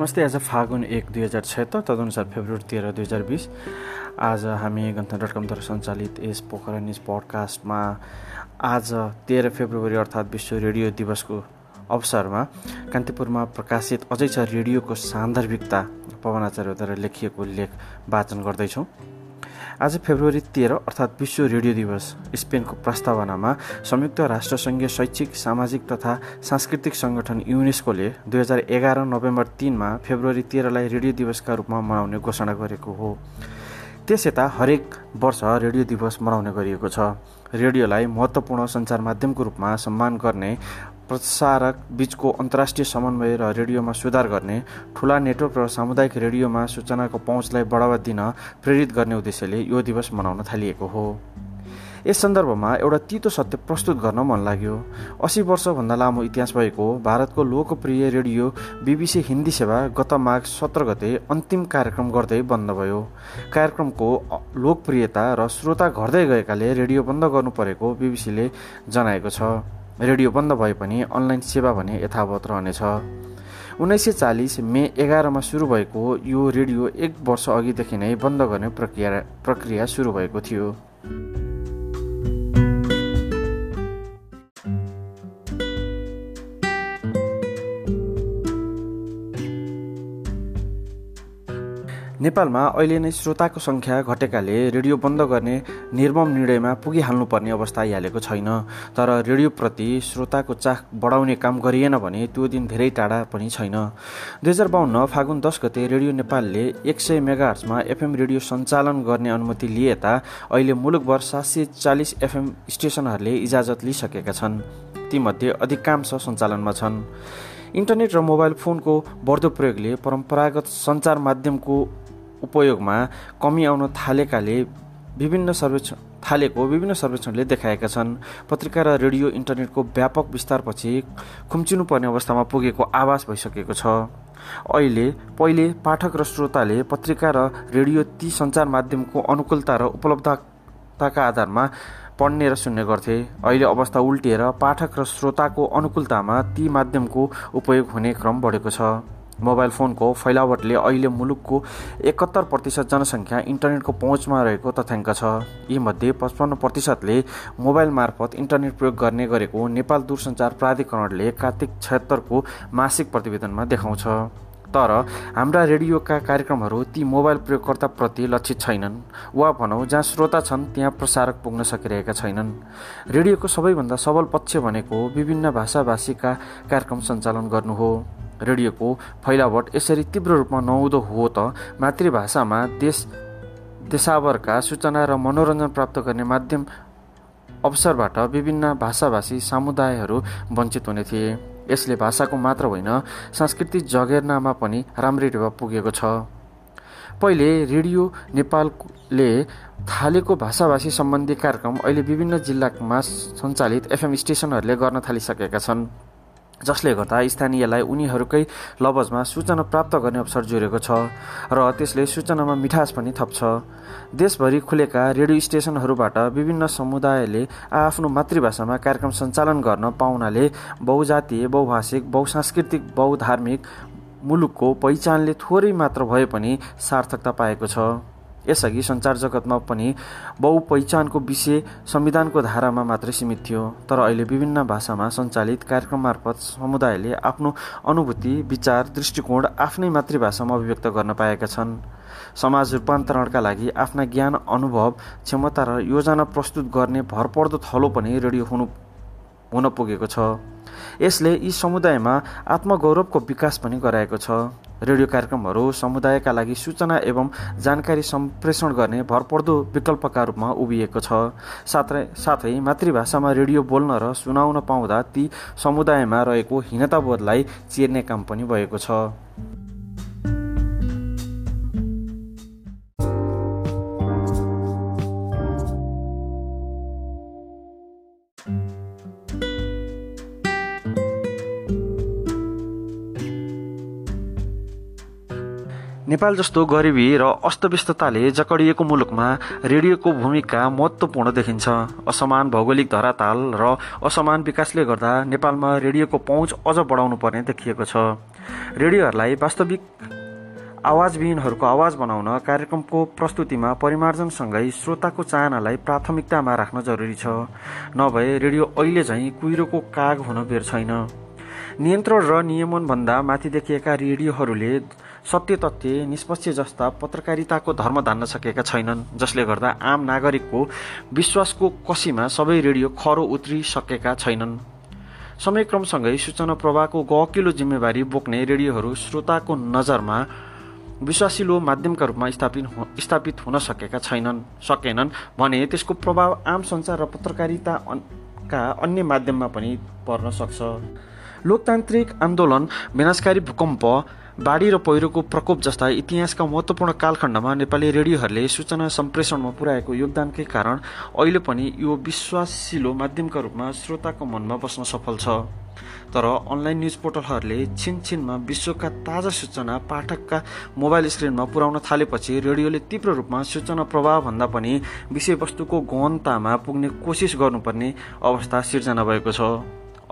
नमस्ते आज फागुन एक दुई हजार छत्तर तदनुसार फेब्रुअरी तेह्र दुई हजार बिस। आज हामी गन्थन डट कमद्वारा सञ्चालित यस पोखरा न्युज पडकास्टमा आज तेह्र फेब्रुअरी अर्थात् विश्व रेडियो दिवसको अवसरमा कान्तिपुरमा प्रकाशित अझै छ रेडियोको सान्दर्भिकता। पवन आचार्यद्वारा लेखिएको लेख वाचन गर्दैछौँ। आज फेब्रुअरी तेह्र अर्थात् विश्व रेडियो दिवस। स्पेनको प्रस्तावनामा संयुक्त राष्ट्रसङ्घीय शैक्षिक सामाजिक तथा सांस्कृतिक सङ्गठन युनेस्कोले दुई हजार एघार नोभेम्बर तिनमा फेब्रुअरी तेह्रलाई रेडियो दिवसका रूपमा मनाउने घोषणा गरेको हो। त्यस यता हरेक वर्ष रेडियो दिवस मनाउने गरिएको छ। रेडियोलाई महत्त्वपूर्ण सञ्चार माध्यमको रूपमा सम्मान गर्ने प्रसारक बीचको अन्तर्राष्ट्रिय समन्वय र रेडियोमा सुधार गर्ने ठुला नेटवर्क र सामुदायिक रेडियोमा सूचनाको पहुँचलाई बढावा दिन प्रेरित गर्ने उद्देश्यले यो दिवस मनाउन थालिएको हो। यस सन्दर्भमा एउटा तितो सत्य प्रस्तुत गर्न मन लाग्यो। असी वर्षभन्दा लामो इतिहास भएको भारतको लोकप्रिय रेडियो बिबिसी हिन्दी सेवा गत माघ सत्र गते अन्तिम कार्यक्रम गर्दै बन्द भयो। कार्यक्रमको लोकप्रियता र श्रोता घट्दै गएकाले रेडियो बन्द गर्नु परेको बिबिसीले जनाएको छ। रेडियो बन्द भए पनि अनलाइन सेवा भने यथावत रहनेछ। उन्नाइस सय चालिस मे एघारमा सुरु भएको यो रेडियो एक वर्ष अघिदेखि नै बन्द गर्ने प्रक्रिया प्रक्रिया सुरु भएको थियो। नेपालमा अहिले नै श्रोताको सङ्ख्या घटेकाले रेडियो बन्द गर्ने निर्मम निर्णयमा पुगिहाल्नुपर्ने अवस्था आइहालेको छैन। तर रेडियोप्रति श्रोताको चाख बढाउने काम गरिएन भने त्यो दिन धेरै टाढा पनि छैन। दुई हजार बाहन्न फागुन दस गते रेडियो नेपालले एक सय मेगाहर्समा एफएम रेडियो सञ्चालन गर्ने अनुमति लिए अहिले मुलुकभर सात सय चालिस एफएम स्टेसनहरूले इजाजत लिइसकेका छन्। तीमध्ये अधिकांश सञ्चालनमा छन्। इन्टरनेट र मोबाइल फोनको बढ्दो प्रयोगले परम्परागत सञ्चार माध्यमको उपयोगमा कमी आउन थालेकाले विभिन्न सर्वेक्षण थालेको विभिन्न सर्वेक्षणले देखाएका छन्। पत्रिका र रेडियो इन्टरनेटको व्यापक विस्तारपछि खुम्चिनुपर्ने अवस्थामा पुगेको आवाज भइसकेको छ। अहिले पहिले पाठक र श्रोताले पत्रिका र रेडियो ती सञ्चार माध्यमको अनुकूलता र उपलब्धताका आधारमा पढ्ने र सुन्ने गर्थे। अहिले अवस्था उल्टिएर पाठक र श्रोताको अनुकूलतामा ती माध्यमको उपयोग हुने क्रम बढेको छ। मोबाइल फोनको फैलावटले अहिले मुलुकको एकहत्तर प्रतिशत जनसङ्ख्या इन्टरनेटको पहुँचमा रहेको तथ्याङ्क छ। यीमध्ये पचपन्न प्रतिशतले मोबाइल मार्फत इन्टरनेट प्रयोग गर्ने गरेको नेपाल दूरसञ्चार प्राधिकरणले कार्तिक छत्तरको मासिक प्रतिवेदनमा देखाउँछ। तर हाम्रा रेडियोका कार्यक्रमहरू ती मोबाइल प्रयोगकर्ताप्रति लक्षित छैनन् वा भनौँ जहाँ श्रोता छन् त्यहाँ प्रसारक पुग्न सकिरहेका छैनन्। रेडियोको सबैभन्दा सबल पक्ष भनेको विभिन्न भाषाभाषीका कार्यक्रम सञ्चालन गर्नु हो। रेडियोको फैलावट यसरी तीव्र रूपमा नहुँदो हो त मातृभाषामा देश देशावरका सूचना र मनोरञ्जन प्राप्त गर्ने माध्यम अवसरबाट विभिन्न भाषाभाषी समुदायहरू वञ्चित हुने थिए। यसले भाषाको मात्र होइन सांस्कृतिक जगेर्नामा पनि राम्रै टेवा पुगेको छ। पहिले रेडियो नेपालले थालेको भाषाभाषी सम्बन्धी कार्यक्रम अहिले विभिन्न जिल्लामा सञ्चालित एफएम स्टेसनहरूले गर्न थालिसकेका छन्। जसले गर्दा स्थानीयलाई उनीहरूकै लवजमा सूचना प्राप्त गर्ने अवसर जोडेको छ र त्यसले सूचनामा मिठास पनि थप्छ। देशभरि खुलेका रेडियो स्टेसनहरूबाट विभिन्न समुदायले आफ्नो मातृभाषामा कार्यक्रम सञ्चालन गर्न पाउनाले बहुजातीय बहुभाषिक बहुसांस्कृतिक बहुधार्मिक मुलुकको पहिचानले थोरै मात्र भए पनि सार्थकता पाएको छ। यसअघि सञ्चार जगतमा पनि बहुपहिचानको विषय संविधानको धारामा मात्रै सीमित थियो तर अहिले विभिन्न भाषामा सञ्चालित कार्यक्रम मार्फत समुदायले आफ्नो अनुभूति विचार दृष्टिकोण आफ्नै मातृभाषामा अभिव्यक्त गर्न पाएका छन्। समाज रूपान्तरणका लागि आफ्ना ज्ञान अनुभव क्षमता र योजना प्रस्तुत गर्ने भरपर्दो थलो पनि रेडियो हुनु हुन पुगेको छ। यसले यी समुदायमा आत्मगौरवको विकास पनि गराएको छ। रेडियो कार्यक्रमहरू समुदायका लागि सूचना एवं जानकारी सम्प्रेषण गर्ने भरपर्दो विकल्पका रूपमा उभिएको छ। साथै साथै मातृभाषामा रेडियो बोल्न र सुनाउन पाउँदा ती समुदायमा रहेको हीनताबोधलाई चिर्ने काम पनि भएको छ। नेपाल जस्तो गरिबी र अस्तव्यस्तताले जकडिएको मुलुकमा रेडियोको भूमिका महत्त्वपूर्ण देखिन्छ। असमान भौगोलिक धराताल र असमान विकासले गर्दा नेपालमा रेडियोको पहुँच अझ बढाउनु पर्ने देखिएको छ। रेडियोहरूलाई वास्तविक आवाजविहीनहरूको आवाज बनाउन कार्यक्रमको प्रस्तुतिमा परिमार्जनसँगै श्रोताको चाहनालाई प्राथमिकतामा राख्न जरुरी छ। नभए रेडियो अहिले झैँ कुहिरोको काग हुन बेर छैन। नियन्त्रण र नियमनभन्दा माथि देखिएका रेडियोहरूले सत्य तथ्य निष्पक्ष जस्ता पत्रकारिताको धर्म धान्न सकेका छैनन् जसले गर्दा आम नागरिकको विश्वासको कसीमा सबै रेडियो खरो उत्रिसकेका छैनन्। समयक्रमसँगै सूचना प्रवाहको गहकिलो जिम्मेवारी बोक्ने रेडियोहरू श्रोताको नजरमा विश्वासिलो माध्यमका रूपमा स्थापित स्थापित हुन सकेका छैनन् सकेनन् भने त्यसको प्रभाव आम सञ्चार र पत्रकारिताका अन्य माध्यममा पनि पर्न सक्छ। लोकतान्त्रिक आन्दोलन विनाशकारी भूकम्प बाढी र पहिरोको प्रकोप जस्ता इतिहासका महत्त्वपूर्ण कालखण्डमा नेपाली रेडियोहरूले सूचना सम्प्रेषणमा पुर्याएको योगदानकै कारण अहिले पनि यो विश्वासिलो माध्यमका रूपमा श्रोताको मनमा बस्न सफल छ। तर अनलाइन न्युज पोर्टलहरूले छिनछिनमा विश्वका ताजा सूचना पाठकका मोबाइल स्क्रिनमा पुर्याउन थालेपछि रेडियोले तीव्र रूपमा सूचना प्रभावभन्दा पनि विषयवस्तुको गहनतामा पुग्ने कोसिस गर्नुपर्ने अवस्था सिर्जना भएको छ।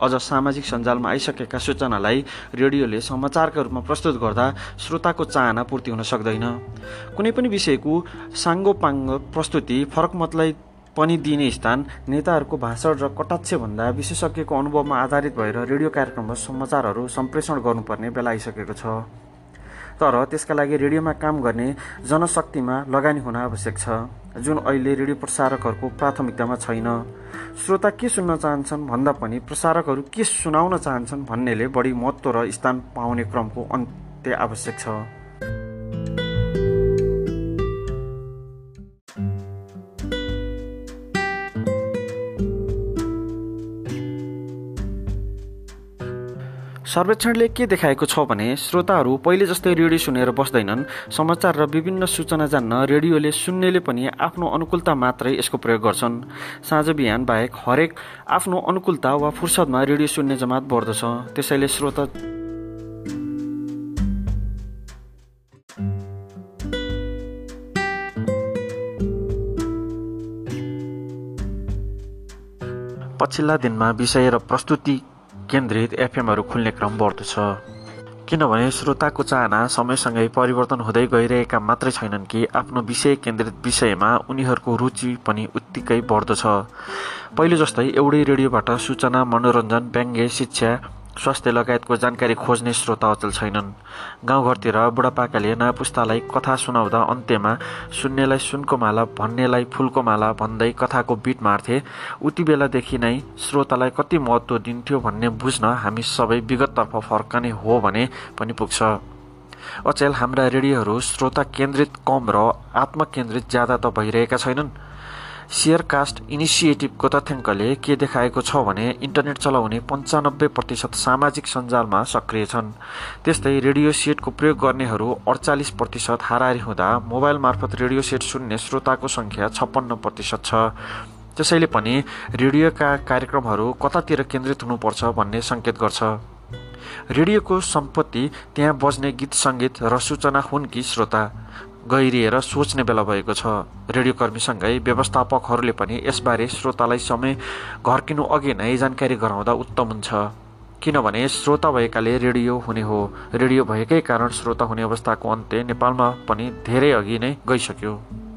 अझ सामाजिक सञ्जालमा आइसकेका सूचनालाई रेडियोले समाचारका रूपमा प्रस्तुत गर्दा श्रोताको चाहना पूर्ति हुन सक्दैन। कुनै पनि विषयको साङ्गोपाङ्ग प्रस्तुति फरक मतलाई पनि दिने स्थान नेताहरूको भाषण र कटाक्षभन्दा विशेषज्ञको अनुभवमा आधारित भएर रेडियो कार्यक्रममा समाचारहरू सम्प्रेषण गर्नुपर्ने बेला आइसकेको छ। तर त्यसका लागि रेडियोमा काम गर्ने जनशक्तिमा लगानी हुन आवश्यक छ। जुन अहिले रेडियो प्रसारकहरूको प्राथमिकतामा छैन। श्रोता के सुन्न चाहन्छन् भन्दा पनि प्रसारकहरू के सुनाउन चाहन्छन् भन्नेले बढी महत्त्व र स्थान पाउने क्रमको अन्त्य आवश्यक छ। सर्वेक्षणले के देखाएको छ भने श्रोताहरू पहिले जस्तै रेडियो सुनेर बस्दैनन्। समाचार र विभिन्न सूचना जान्न रेडियोले सुन्नेले पनि आफ्नो अनुकूलता मात्रै यसको प्रयोग गर्छन्। साँझ बिहान बाहेक हरेक आफ्नो अनुकूलता वा फुर्सदमा रेडियो सुन्ने जमात बढ्दछ। त्यसैले श्रोता पछिल्ला दिनमा विषय र प्रस्तुति केन्द्रित एफएमहरू खुल्ने क्रम बढ्दो छ। किनभने श्रोताको चाहना समयसँगै परिवर्तन हुँदै गइरहेका मात्रै छैनन् कि आफ्नो विषय केन्द्रित विषयमा उनीहरूको रुचि पनि उत्तिकै बढ्दो छ। पहिले जस्तै एउटै रेडियोबाट सूचना मनोरञ्जन व्यङ्ग्य शिक्षा स्वास्थ्य लगायतको जानकारी खोज्ने श्रोता अचल छैनन्। गाउँघरतिर बुढापाकाले नयाँ पुस्तालाई कथा सुनाउँदा अन्त्यमा सुन्नेलाई सुनको माला भन्नेलाई फुलको माला भन्दै कथाको बिट मार्थे। उति बेलादेखि नै श्रोतालाई कति महत्त्व दिन्थ्यो भन्ने बुझ्न हामी सबै विगततर्फ फर्कने हो भने पनि पुग्छ। अचेल हाम्रा रेडियोहरू श्रोता केन्द्रित कम र आत्मकेन्द्रित ज्यादा त भइरहेका छैनन्। सेयरकास्ट इनिसिएटिभको तथ्याङ्कले के देखाएको छ भने इन्टरनेट चलाउने पन्चानब्बे प्रतिशत सामाजिक सञ्जालमा सक्रिय छन्। त्यस्तै रेडियो सेटको प्रयोग गर्नेहरू अडचालिस प्रतिशत हाराहारी हुँदा मोबाइल मार्फत रेडियो सेट सुन्ने श्रोताको सङ्ख्या छप्पन्न प्रतिशत छ। त्यसैले पनि रेडियोका कार्यक्रमहरू कतातिर केन्द्रित हुनुपर्छ भन्ने सङ्केत गर्छ। रेडियोको सम्पत्ति त्यहाँ बज्ने गीत सङ्गीत र सूचना हुन् कि श्रोता? गहिरिएर सोच्ने बेला भएको छ। रेडियो कर्मीसँगै व्यवस्थापकहरूले पनि यसबारे श्रोतालाई समय घर्किनु अघि नै जानकारी गराउँदा उत्तम हुन्छ। किनभने श्रोता भएकाले रेडियो हुने हो। रेडियो भएकै कारण श्रोता हुने अवस्थाको अन्त्य नेपालमा पनि धेरै अघि नै गइसक्यो।